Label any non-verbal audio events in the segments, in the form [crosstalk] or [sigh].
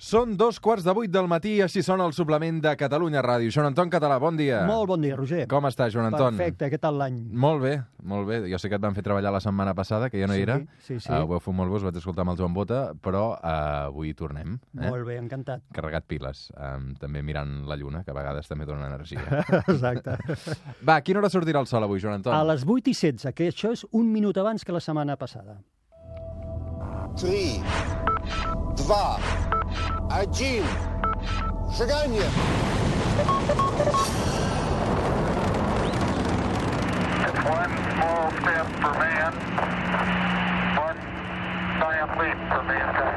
Són dos quarts de vuit del matí, així sona el suplement de Catalunya Ràdio. Joan Anton Català, bon dia. Molt bon dia, Roger. Com està, Joan Anton? Perfecte, què tal l'any? Molt bé, molt bé. Jo sé que et van fer treballar la setmana passada, que ja no sí, hi era. Sí, sí. Uh, ho heu fet molt bé, us vaig escoltar amb el Joan Bota, però uh, avui tornem. Eh? Molt bé, encantat. Carregat piles, um, també mirant la lluna, que a vegades també dona energia. [laughs] Exacte. Va, a quina hora sortirà el sol avui, Joan Anton? A les 8 i 16, que això és un minut abans que la setmana passada. 3, два, один. Шагание. It's one small step for man, one giant leap for mankind.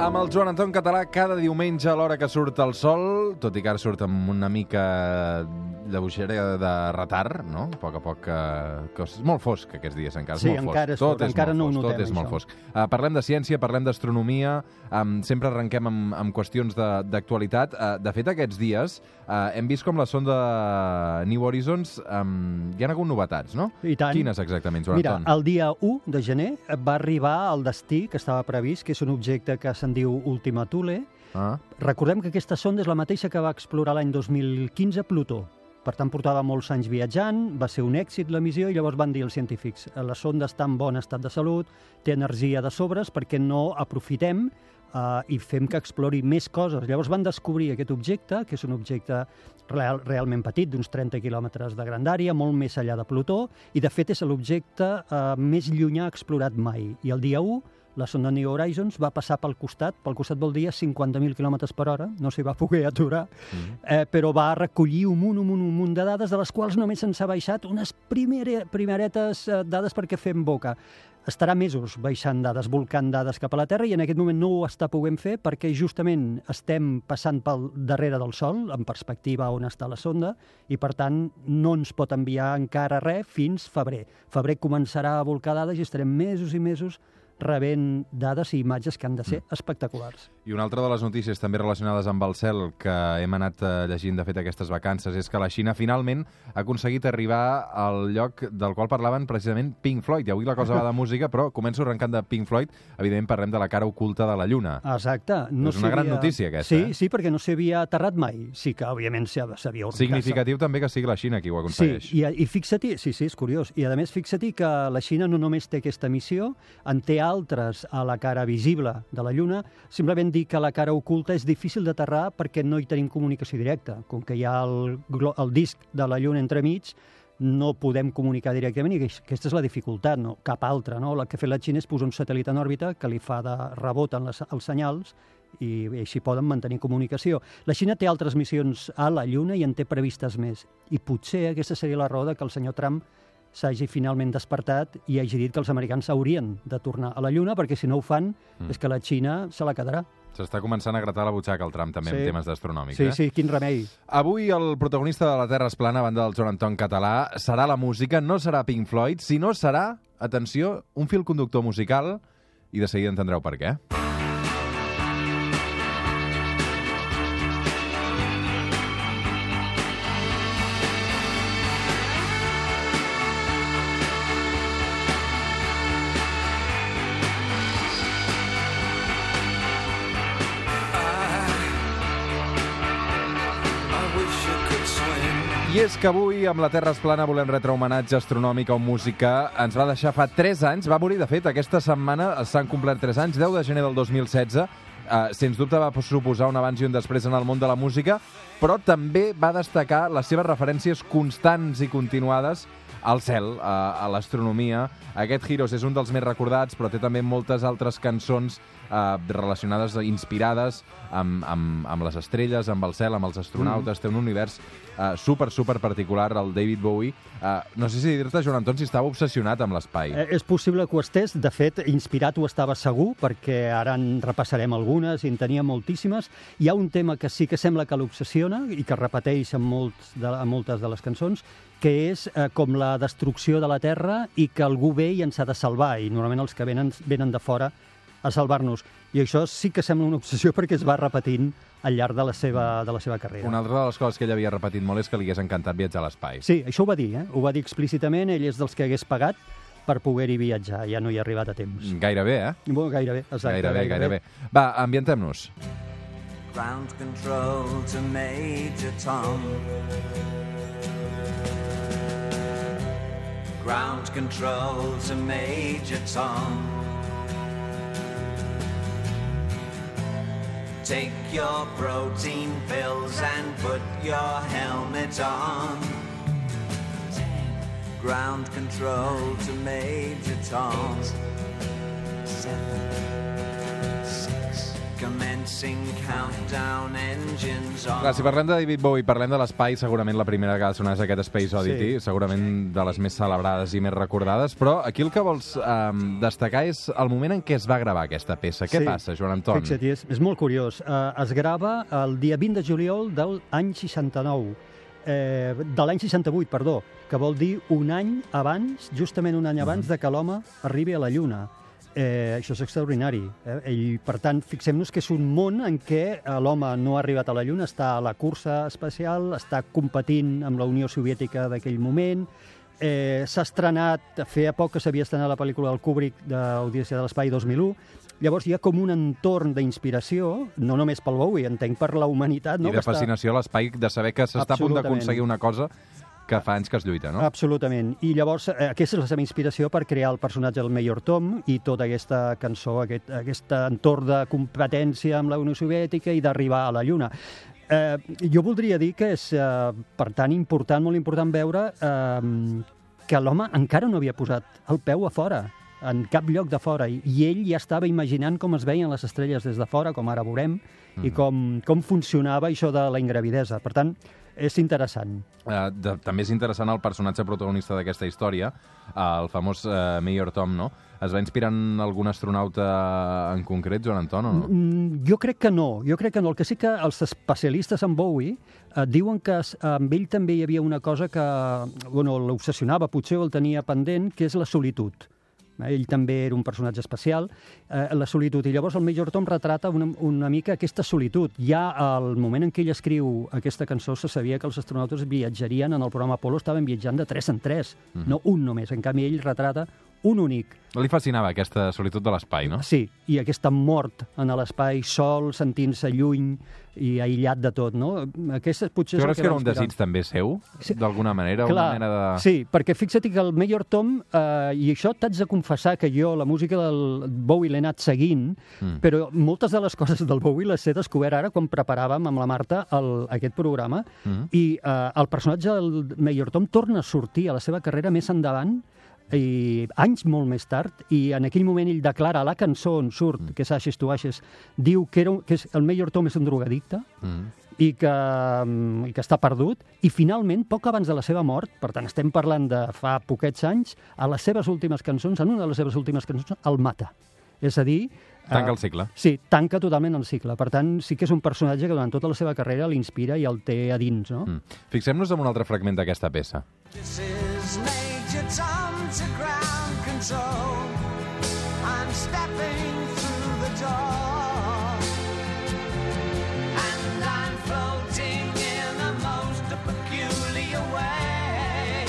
Amb el Joan Anton Català cada diumenge a l'hora que surt el sol, tot i que ara surt amb una mica de boixera de retard, no? A poc a poc, eh, que és molt fosc aquests dies encara, Sí, és molt encara és fosc. fosc, encara molt no ho fosc, tot és molt això. fosc. Uh, parlem de ciència, parlem d'astronomia, um, sempre arrenquem amb, amb qüestions de- d'actualitat. Uh, de fet, aquests dies uh, hem vist com la sonda New Horizons um, hi ha hagut novetats, no? I tant. Quines exactament, Joan Mira, Anton? el dia 1 de gener va arribar al destí que estava previst, que és un objecte que se'n diu Ultima Thule. Ah, Recordem que aquesta sonda és la mateixa que va explorar l'any 2015 Plutó. Per tant, portava molts anys viatjant, va ser un èxit la missió i llavors van dir els científics la sonda està en bon estat de salut, té energia de sobres, perquè no aprofitem uh, i fem que explori més coses. Llavors van descobrir aquest objecte, que és un objecte real, realment petit, d'uns 30 quilòmetres de grandària, molt més enllà de Plutó, i de fet és l'objecte uh, més llunyà explorat mai. I el dia 1 la sonda New Horizons va passar pel costat, pel costat vol dir a 50.000 km per hora, no s'hi va poder aturar, eh, però va recollir un munt, un munt, un munt de dades, de les quals només se'ns ha baixat unes primere, primeretes eh, dades perquè fem boca. Estarà mesos baixant dades, volcant dades cap a la Terra i en aquest moment no ho està podent fer perquè justament estem passant pel darrere del Sol, en perspectiva on està la sonda, i per tant no ens pot enviar encara res fins febrer. Febrer començarà a volcar dades i estarem mesos i mesos rebent dades i imatges que han de ser espectaculars. I una altra de les notícies també relacionades amb el cel que hem anat eh, llegint, de fet, aquestes vacances, és que la Xina finalment ha aconseguit arribar al lloc del qual parlaven precisament Pink Floyd. I avui la cosa va de [laughs] música, però començo arrencant de Pink Floyd. Evidentment parlem de la cara oculta de la Lluna. Exacte. No És una gran notícia, aquesta, Sí, eh? sí, perquè no s'havia aterrat mai. Sí que, òbviament, s'ha- s'havia orbitat. Significatiu també que sigui la Xina qui ho Sí, aconsegueix. i, i fixa't, sí, sí, és curiós. I a més, fixa't que la Xina no només té aquesta missió, en té altres a la cara visible de la Lluna. Simplement dir que la cara oculta és difícil d'aterrar perquè no hi tenim comunicació directa. Com que hi ha el, el disc de la Lluna entremig, no podem comunicar directament i aquesta és la dificultat, no cap altra. No? La que ha fet la Xina és posar un satèl·lit en òrbita que li fa de rebot en les, els senyals i així poden mantenir comunicació. La Xina té altres missions a la Lluna i en té previstes més. I potser aquesta seria la de que el senyor Trump s'hagi finalment despertat i hagi dit que els americans haurien de tornar a la Lluna, perquè si no ho fan mm. és que la Xina se la quedarà. S'està començant a gratar la butxaca el Trump també Sí. en temes d'astronòmics. Sí, eh? sí, quin remei. Avui el protagonista de la Terra es plana, a banda del Joan Anton Català, serà la música, no serà Pink Floyd, sinó serà, atenció, un fil conductor musical, i de seguida entendreu per què. Que avui, amb la Terra es plana, volem retre homenatge astronòmic a un músic que ens va deixar fa 3 anys. Va morir, de fet, aquesta setmana s'han complert 3 anys, 10 de gener del 2016. Uh, sens dubte va suposar un abans i un després en el món de la música, però també va destacar les seves referències constants i continuades al cel, a, a l'astronomia. Aquest Heroes és un dels més recordats, però té també moltes altres cançons eh, relacionades, inspirades amb, amb, amb les estrelles, amb el cel, amb els astronautes. Mm. Té un univers eh, super, super particular, el David Bowie. Eh, no sé si dir-te, Joan Anton, si estava obsessionat amb l'espai. Eh, és possible que ho estés. De fet, inspirat ho estava segur, perquè ara en repassarem algunes i en tenia moltíssimes. Hi ha un tema que sí que sembla que l'obsessiona i que repeteix en, molts de, en moltes de les cançons, que és eh, com la destrucció de la Terra i que algú ve i ens ha de salvar, i normalment els que venen, venen de fora a salvar-nos. I això sí que sembla una obsessió perquè es va repetint al llarg de la seva, de la seva carrera. Una altra de les coses que ell havia repetit molt és que li hagués encantat viatjar a l'espai. Sí, això ho va dir, eh? ho va dir explícitament, ell és dels que hagués pagat per poder-hi viatjar. Ja no hi ha arribat a temps. Gairebé, eh? Bueno, gairebé, exacte. Gairebé, gairebé. Va, ambientem-nos. Ground control to Major Tom. Ground control to Major Tom. Take your protein pills and put your helmet on. Ground control to Major Tom. Seven, six, on. Clar, si parlem de David Bowie parlem de l'espai, segurament la primera que ha de sonar és aquest Space Oddity, Sí. segurament de les més celebrades i més recordades, però aquí el que vols um, destacar és el moment en què es va gravar aquesta peça. Què Sí. passa, Joan Anton? Fixa't, és, és molt curiós. Uh, es grava el dia 20 de juliol de l'any 69, eh, de l'any 68, perdó, que vol dir un any abans, justament un any abans de que l'home arribi a la Lluna. Eh, això és extraordinari. Eh? I, per tant, fixem-nos que és un món en què eh, l'home no ha arribat a la Lluna, està a la cursa espacial, està competint amb la Unió Soviètica d'aquell moment, eh, s'ha estrenat, feia poc que s'havia estrenat la pel·lícula del Kubrick d'Odissea de l'Espai 2001, llavors hi ha com un entorn d'inspiració, no només pel Bowie, entenc per la humanitat, no? I de fascinació a l'espai, de saber que s'està a punt d'aconseguir una cosa que fa anys que es lluita, no? Absolutament. I llavors eh, aquesta és la seva inspiració per crear el personatge del Mayor Tom i tota aquesta cançó, aquest, aquest entorn de competència amb la Unió Soviètica i d'arribar a la Lluna. Eh, jo voldria dir que és, eh, per tant, important, molt important veure eh, que l'home encara no havia posat el peu a fora en cap lloc de fora, i ell ja estava imaginant com es veien les estrelles des de fora, com ara veurem, i com, com funcionava això de la ingravidesa. Per tant, és interessant. Eh, de, també és interessant el personatge protagonista d'aquesta història, eh, el famós eh, Mayor Tom, no? Es va inspirar en algun astronauta en concret, Joan Anton, o no? Mm, Jo crec que no, jo crec que no. El que sí que els especialistes en Bowie eh, diuen que s- amb ell també hi havia una cosa que bueno, l'obsessionava, potser o el tenia pendent, que és la solitud. Eh, Ell també era un personatge especial, eh, la solitud. I llavors el Major Tom retrata una, una mica aquesta solitud. Ja al moment en què ell escriu aquesta cançó se sabia que els astronautes viatjarien en el programa Apollo, estaven viatjant de 3 en 3, no un només. En canvi, ell retrata un únic. Li fascinava aquesta solitud de l'espai, no? Sí, i aquesta mort en l'espai sol, sentint-se lluny i aïllat de tot, no? Aquesta potser és creus que era un desig també seu, Sí. d'alguna manera? Clar, una mena de... sí, perquè fixa't que el Mayor Tom, eh, i això t'haig de confessar que jo la música del Bowie l'he anat seguint, Mm. però moltes de les coses del Bowie les he descobert ara quan preparàvem amb la Marta el, aquest programa, Mm. i eh, el personatge del Mayor Tom torna a sortir a la seva carrera més endavant i anys molt més tard, i en aquell moment ell declara a la cançó on surt, Mm. que és Ashes to Ashes, diu que, era un, que és, el Mayor Tom és un drogadicte, Mm. i que, mm, i que està perdut, i finalment, poc abans de la seva mort, per tant, estem parlant de fa poquets anys, a les seves últimes cançons, en una de les seves últimes cançons, el mata. És a dir... Tanca eh, el cicle. Sí, tanca totalment el cicle. Per tant, sí que és un personatge que durant tota la seva carrera l'inspira i el té a dins, no? Mm. Fixem-nos en un altre fragment d'aquesta peça. This is Major Tom to ground control. I'm stepping through the door. And I'm floating in a most peculiar way.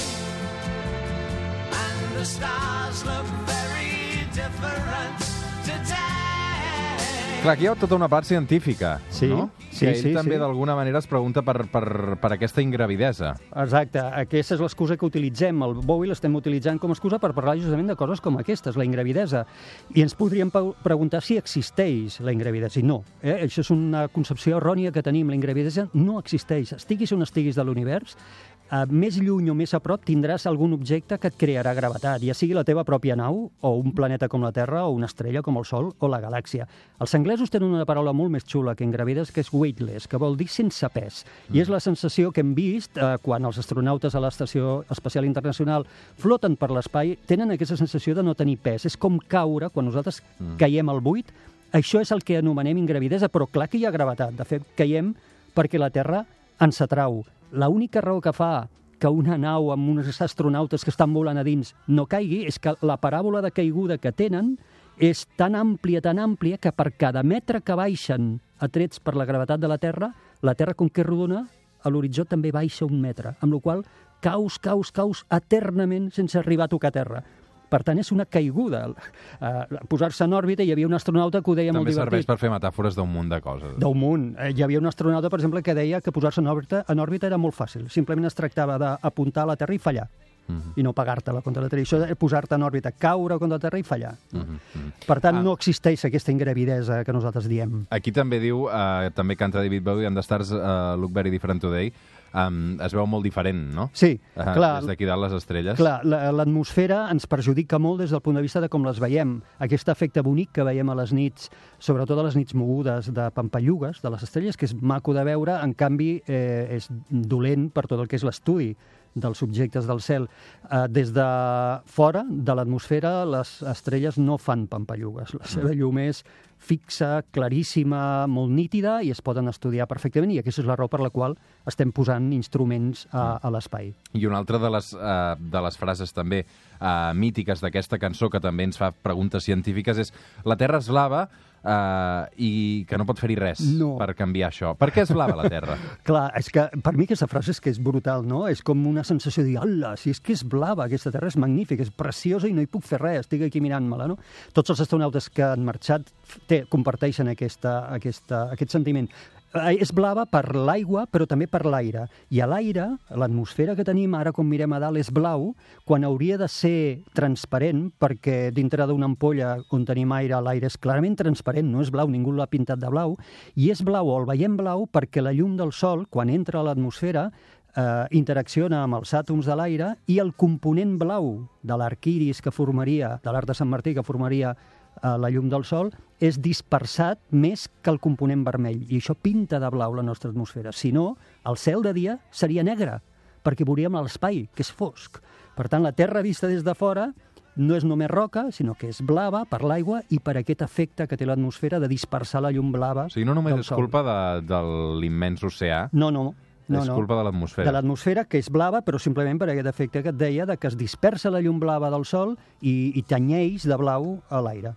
And the stars look very different today. Clar, aquí hi ha tota una part científica, Sí, no? Sí, que ell sí, també sí. d'alguna manera es pregunta per, per, per aquesta ingravidesa. Exacte, aquesta és l'excusa que utilitzem. El Bowie l'estem utilitzant com a excusa per parlar justament de coses com aquestes, la ingravidesa. I ens podríem preguntar si existeix la ingravidesa. I no, eh? això és una concepció errònia que tenim. La ingravidesa no existeix. Estiguis on estiguis de l'univers, eh, més lluny o més a prop tindràs algun objecte que et crearà gravetat, ja sigui la teva pròpia nau, o un planeta com la Terra, o una estrella com el Sol, o la galàxia. Els anglesos tenen una paraula molt més xula que ingravides, que és weightless, que vol dir sense pes. I és la sensació que hem vist eh, quan els astronautes a l'Estació Espacial Internacional floten per l'espai, tenen aquesta sensació de no tenir pes. És com caure, quan nosaltres caiem al buit, això és el que anomenem ingravidesa, però clar que hi ha gravetat. De fet, caiem perquè la Terra ens atrau. L'única raó que fa que una nau amb uns astronautes que estan volant a dins no caigui és que la paràbola de caiguda que tenen és tan àmplia, tan àmplia, que per cada metre que baixen atrets per la gravetat de la Terra, la Terra, com que és rodona, a l'horitzó també baixa un metre, amb la qual caus, caus, caus eternament sense arribar a tocar terra. Per tant, és una caiguda. Eh, Posar-se en òrbita, hi havia un astronauta que ho deia molt També serveix divertit. per fer metàfores d'un munt de coses. D'un munt. Eh, Hi havia un astronauta, per exemple, que deia que posar-se en òrbita, en òrbita era molt fàcil. Simplement es tractava d'apuntar a la Terra i fallar. Mhm. i no pagar-te-la contra la Terra. Això és posar-te en òrbita, caure contra la Terra i fallar. Mhm, mhm. Per tant, Ah. no existeix aquesta ingravidesa que nosaltres diem. Aquí també diu, eh, també canta David Bowie, and the stars uh, look very different today. Um, es veu molt diferent, no? Sí, Uh, clar, Des d'aquí dalt les estrelles. Clar, la- l'atmosfera ens perjudica molt des del punt de vista de com les veiem. Aquest efecte bonic que veiem a les nits, sobretot a les nits mogudes de pampallugues, de les estrelles, que és maco de veure, en canvi eh, és dolent per tot el que és l'estudi dels objectes del cel. Eh, des de fora de l'atmosfera, les estrelles no fan pampallugues. La seva llum és fixa, claríssima, molt nítida i es poden estudiar perfectament i aquesta és la raó per la qual estem posant instruments a, a l'espai. I una altra de les, uh, de les frases també uh, mítiques d'aquesta cançó que també ens fa preguntes científiques és la Terra és blava uh, i que no pot fer-hi res No. per canviar això. Per què és blava la Terra? [laughs] Clar, és que per mi aquesta frase és que és brutal, no? És com una sensació de dir, si és que és blava, aquesta terra és magnífica, és preciosa i no hi puc fer res, estic aquí mirant-me-la, no? Tots els astronautes que han marxat té, comparteixen aquesta, aquesta, aquest sentiment. Eh, És blava per l'aigua, però també per l'aire. I a l'aire, l'atmosfera que tenim ara quan mirem a dalt és blau, quan hauria de ser transparent, perquè dintre d'una ampolla on tenim aire, l'aire és clarament transparent, no és blau, ningú l'ha pintat de blau, i és blau o el veiem blau perquè la llum del sol, quan entra a l'atmosfera, eh, interacciona amb els àtoms de l'aire i el component blau de l'arc que formaria, de l'arc de Sant Martí que formaria eh, la llum del sol, és dispersat més que el component vermell. I això pinta de blau la nostra atmosfera. Si no, el cel de dia seria negre, perquè veuríem l'espai, que és fosc. Per tant, la Terra vista des de fora no és només roca, sinó que és blava per l'aigua i per aquest efecte que té l'atmosfera de dispersar la llum blava O sigui, no només és culpa de, de l'immens oceà, No, no, no, és no. culpa de de l'atmosfera. l'atmosfera, que és blava, però simplement per aquest efecte que et deia de que es dispersa la llum blava del sol i, i tenyeix de blau a l'aire.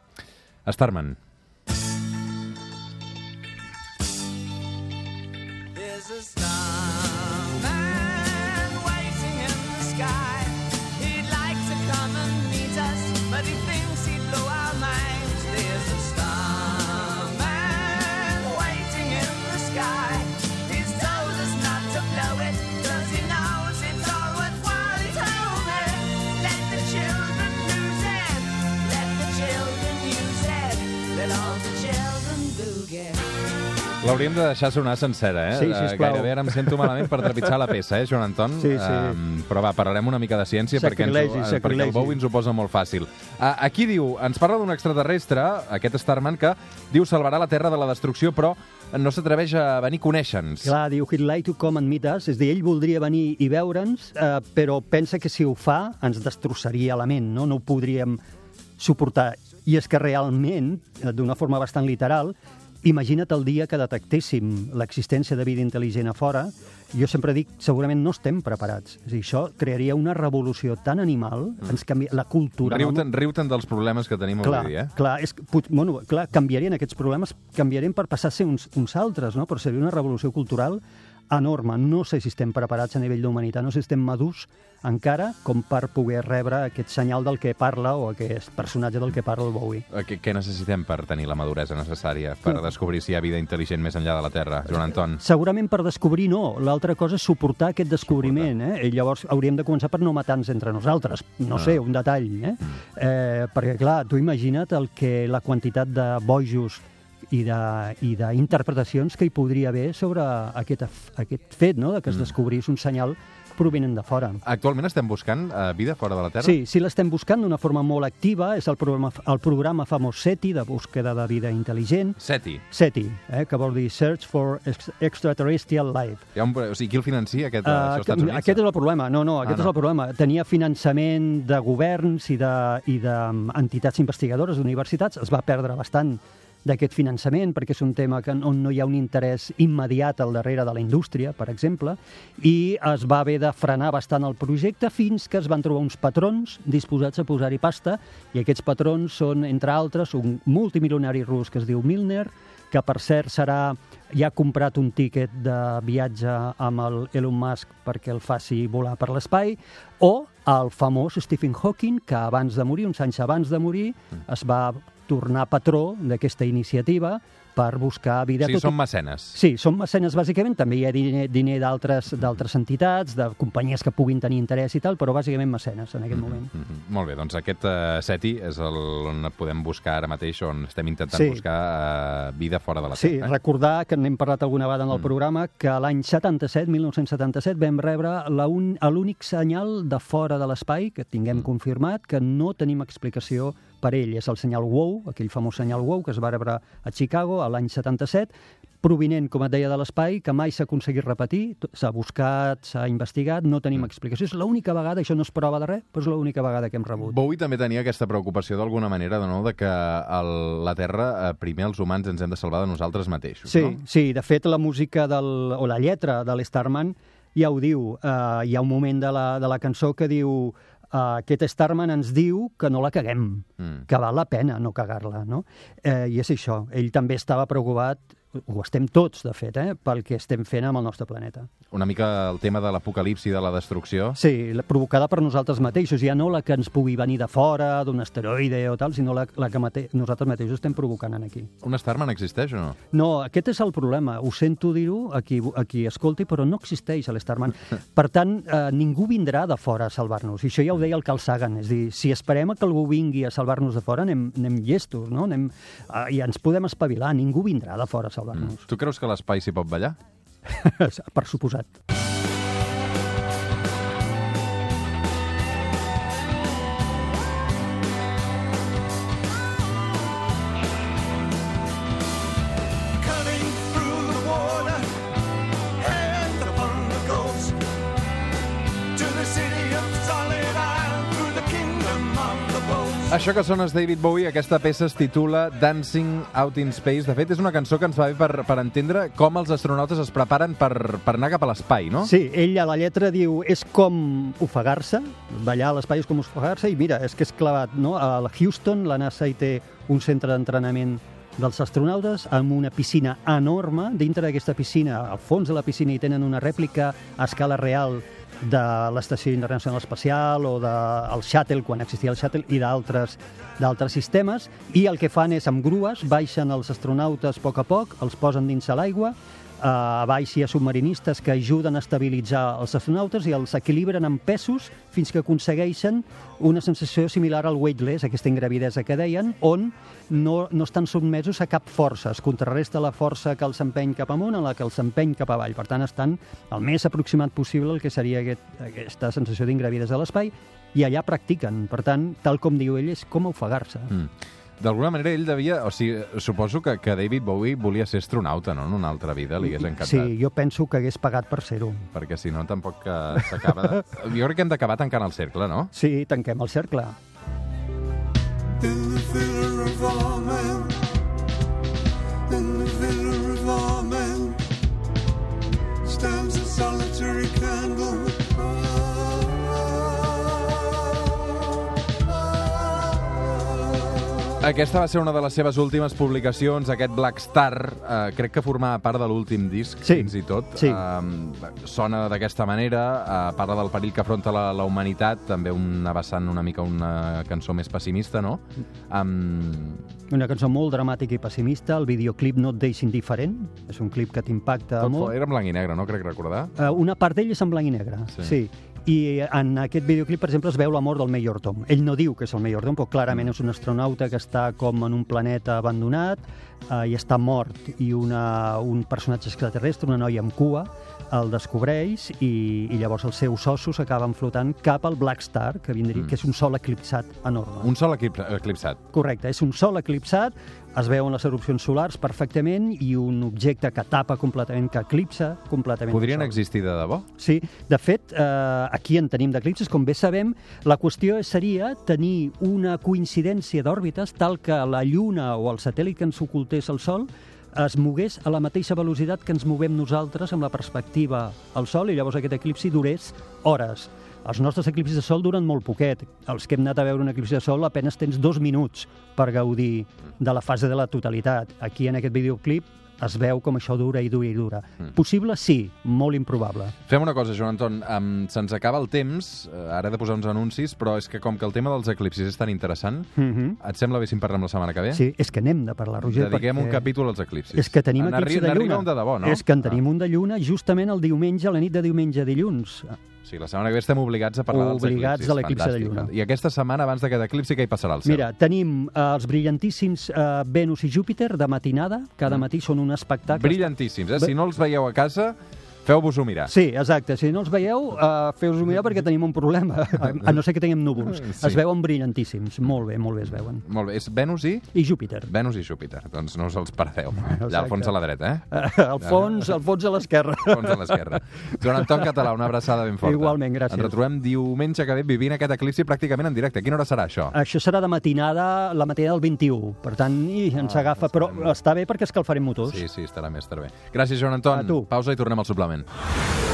Starman. L'hauríem de deixar sonar sencera, eh? Sí, Eh, sisplau. Gairebé ara em sento malament per trepitjar la peça, eh, Joan Anton? Sí, sí. Um, però va, parlarem una mica de ciència perquè, ens, Sacrilegi, ho- eh, perquè el. Bowie ens ho posa molt fàcil. Uh, aquí diu, ens parla d'un extraterrestre, aquest Starman, que diu salvarà la Terra de la destrucció, però no s'atreveix a venir a conèixer-nos. Clar, diu, he'd like to come and meet us, és a dir, ell voldria venir i veure'ns, eh, però pensa que si ho fa ens destrossaria la ment, no? no ho podríem suportar. I és que realment, d'una forma bastant literal, imagina't el dia que detectéssim l'existència de vida intel·ligent a fora, jo sempre dic, segurament no estem preparats. És dir, això crearia una revolució tan animal, ens canvia la cultura... no? Riu-te'n riu dels problemes que tenim clar, avui dia, eh? clar, és, pot- bueno, clar, canviarien aquests problemes, canviarien per passar a ser uns, uns altres, no? però seria una revolució cultural enorme. No sé si estem preparats a nivell d'humanitat, no sé si estem madurs encara com per poder rebre aquest senyal del que parla o aquest personatge del que parla el Bowie. Eh, Què, què necessitem per tenir la maduresa necessària per descobrir si hi ha vida intel·ligent més enllà de la Terra, Joan Anton? Segurament per descobrir no, l'altra cosa és suportar aquest descobriment, eh? I llavors hauríem de començar per no matar-nos entre nosaltres, no Ah. sé, un detall, eh? eh? Perquè clar, tu imagina't el que la quantitat de bojos i de- d'interpretacions que hi podria haver sobre aquest, aquest fet, no?, de que es descobrís un senyal provinent de fora. Actualment estem buscant uh, vida fora de la Terra? Sí, sí l'estem buscant d'una forma molt activa, és el programa, el programa famós SETI, de búsqueda de vida intel·ligent, SETI. SETI, eh, que vol dir Search for Ex- Extraterrestrial Life. Hi ha un, o sigui, qui el financia, aquest, uh, Uh, això als Estats Units? aquest és el problema. No, no, aquest Ah, és no. el problema. Tenia finançament de governs i d'entitats de, i d'entitats investigadores d'universitats. Es va perdre bastant d'aquest finançament perquè és un tema que, on no hi ha un interès immediat al darrere de la indústria, per exemple, i es va haver de frenar bastant el projecte fins que es van trobar uns patrons disposats a posar-hi pasta i aquests patrons són, entre altres, un multimilionari rus que es diu Milner, que per cert serà ja ha comprat un tíquet de viatge amb el Elon Musk perquè el faci volar per l'espai, o el famós Stephen Hawking, que abans de morir, uns anys abans de morir, es va tornar patró d'aquesta iniciativa per buscar vida... O sigui, tot- són mecenes. Sí, són mecenes bàsicament, també hi ha diner, diner d'altres d'altres entitats, de companyies que puguin tenir interès i tal, però bàsicament mecenes en aquest moment. Mm -hmm. Molt bé, doncs aquest uh, SETI és el, on podem buscar ara mateix, on estem intentant Sí. buscar uh, vida fora de la Sí, Terra. eh? recordar que n'hem parlat alguna vegada en el programa, que l'any 77, 1977, vam rebre l'únic senyal de fora de l'espai que tinguem confirmat, que no tenim explicació per ell. És el senyal WOW, aquell famós senyal WOW que es va rebre a Chicago a l'any 77, provinent, com et deia, de l'espai, que mai s'ha aconseguit repetir, s'ha buscat, s'ha investigat, no tenim explicació. És l'única vegada, això no és prova de res, però és l'única vegada que hem rebut. Bowie també tenia aquesta preocupació d'alguna manera de, no, de que el, la Terra, eh, primer els humans ens hem de salvar de nosaltres mateixos, Sí, no? sí, de fet la música del, o la lletra de l'Starman ja ho diu. Uh, hi ha un moment de la, de la cançó que diu uh, aquest Starman ens diu que no la caguem, Mm. que val la pena no cagar-la, no? Eh, I és això, ell també estava preocupat, ho estem tots, de fet, eh, pel que estem fent amb el nostre planeta. Una mica el tema de l'apocalipsi, de la destrucció. Sí, la- provocada per nosaltres mateixos, ja no la que ens pugui venir de fora, d'un asteroide o tal, sinó la, la que mate nosaltres mateixos estem provocant en aquí. Un Starman existeix o no? No, aquest és el problema. Ho sento dir-ho a qui, a qui escolti, però no existeix l'Starman. [laughs] Per tant, eh, ningú vindrà de fora a salvar-nos. I això ja ho deia el Carl Sagan. És dir, si esperem que algú vingui a salvar-nos de fora, anem, anem llestos, no? Anem, eh, I ens podem espavilar. Ningú vindrà de fora a salvar-nos. Tu creus que l'espai s'hi pot ballar? [laughs] per suposat. Això que sona és David Bowie, aquesta peça es titula Dancing Out in Space. De fet, és una cançó que ens va bé per, per entendre com els astronautes es preparen per, per anar cap a l'espai, no? Sí, ell a la lletra diu és com ofegar-se, ballar a l'espai és com ofegar-se, i mira, és que és clavat, no? A Houston, la NASA hi té un centre d'entrenament dels astronautes amb una piscina enorme. Dintre d'aquesta piscina, al fons de la piscina, hi tenen una rèplica a escala real de l'Estació Internacional Espacial o del Shuttle, quan existia el Shuttle, i d'altres sistemes, i el que fan és, amb grues, baixen els astronautes a poc a poc, els posen dins a l'aigua, a baix hi ha submarinistes que ajuden a estabilitzar els astronautes i els equilibren amb pesos fins que aconsegueixen una sensació similar al weightless, aquesta ingravidesa que deien, on no, no estan sotmesos a cap força. Es contrarresta la força que els empeny cap amunt a la que els empeny cap avall. Per tant, estan el més aproximat possible al que seria aquest, aquesta sensació d'ingravidesa a l'espai i allà practiquen. Per tant, tal com diu ell, és com ofegar-se. Mm. D'alguna manera ell devia... O sigui, suposo que, que David Bowie volia ser astronauta, no? En una altra vida, li hagués encantat. Sí, jo penso que hagués pagat per ser-ho. Perquè si no, tampoc que s'acaba... De... [laughs] Jo crec que hem d'acabar tancant el cercle, no? Sí, tanquem el cercle. In the figure of all men, in the figure of all men, stands a solitary candle. Aquesta va ser una de les seves últimes publicacions, aquest Black Star. Eh, crec que formava part de l'últim disc, Sí, fins i tot. sí. Eh, sona d'aquesta manera, eh, parla del perill que afronta la, la humanitat, també una vessant una mica una cançó més pessimista, no? Um, Una cançó molt dramàtica i pessimista. El videoclip no et deixa indiferent. És un clip que t'impacta molt. era en blanc i negre, no? Crec recordar. Uh, una part d'ell és en blanc i negre, Sí. sí. I en aquest videoclip, per exemple, es veu la mort del Major Tom. Ell no diu que és el Major Tom, però clarament és un astronauta que està com en un planeta abandonat uh, i està mort. I una, un personatge extraterrestre, una noia amb cua, el descobreix i, i llavors els seus ossos acaben flotant cap al Black Star, que, vindria, Mm. que és un sol eclipsat enorme. Un sol eclipsat. Correcte, és un sol eclipsat, es veuen les erupcions solars perfectament i un objecte que tapa completament, que eclipsa completament. el Podrien existir de debò? Sí, de fet, eh, aquí en tenim d'eclipses, com bé sabem, la qüestió seria tenir una coincidència d'òrbites tal que la Lluna o el satèl·lit que ens ocultés al Sol es mogués a la mateixa velocitat que ens movem nosaltres amb la perspectiva al Sol i llavors aquest eclipsi durés hores. Els nostres eclipsis de sol duren molt poquet. Els que hem anat a veure un eclipsi de sol apenes tens dos minuts per gaudir de la fase de la totalitat. Aquí, en aquest videoclip, es veu com això dura i dura i dura. Possible, sí. Molt improbable. Fem una cosa, Joan Anton, um, se'ns acaba el temps, eh, ara he de posar uns anuncis, però és que com que el tema dels eclipsis és tan interessant, Mhm. et sembla bé si en parlem la setmana que ve? Sí, és que n'hem de parlar, Roger. Dediquem perquè un capítol als eclipsis. És que tenim N'arri- eclipsi de lluna. un de debò, no? És que en tenim Ah. un de lluna justament el diumenge, a la nit de diumenge a dilluns. Sí, la setmana que ve estem obligats a parlar Obligats dels eclipsis. l'eclipsi de Fantàstic. lluna. I aquesta setmana, abans d'aquest eclipsi, què hi passarà al cel? Mira, tenim eh, els brillantíssims eh, Venus i Júpiter de matinada. Cada Mm. matí són un espectacle. Brillantíssims, eh? Si no els veieu a casa, feu-vos-ho mirar. Sí, exacte. Si no els veieu, uh, feu-vos mirar perquè tenim un problema. [laughs] A, no ser que tinguem núvols. Sí. Es veuen brillantíssims. Molt bé, molt bé es veuen. Molt bé, és Venus i... I Júpiter. Venus i Júpiter. Doncs no us els perdeu. Allà al Exacte. fons a la dreta, eh? Uh, [laughs] al fons, al fons a l'esquerra. Al fons a l'esquerra. Joan Anton Català, una abraçada ben forta. Igualment, gràcies. Ens retrobem diumenge que ve vivint aquest eclipsi pràcticament en directe. A quina hora serà això? Això serà de matinada, la matinada del 21. Per tant, i ens Ah, agafa. Però està bé perquè escalfarem motors. Sí, sí, estarà bé, estarà bé. Gràcies, Joan Anton. A tu. Pausa i tornem al suplement. Amen.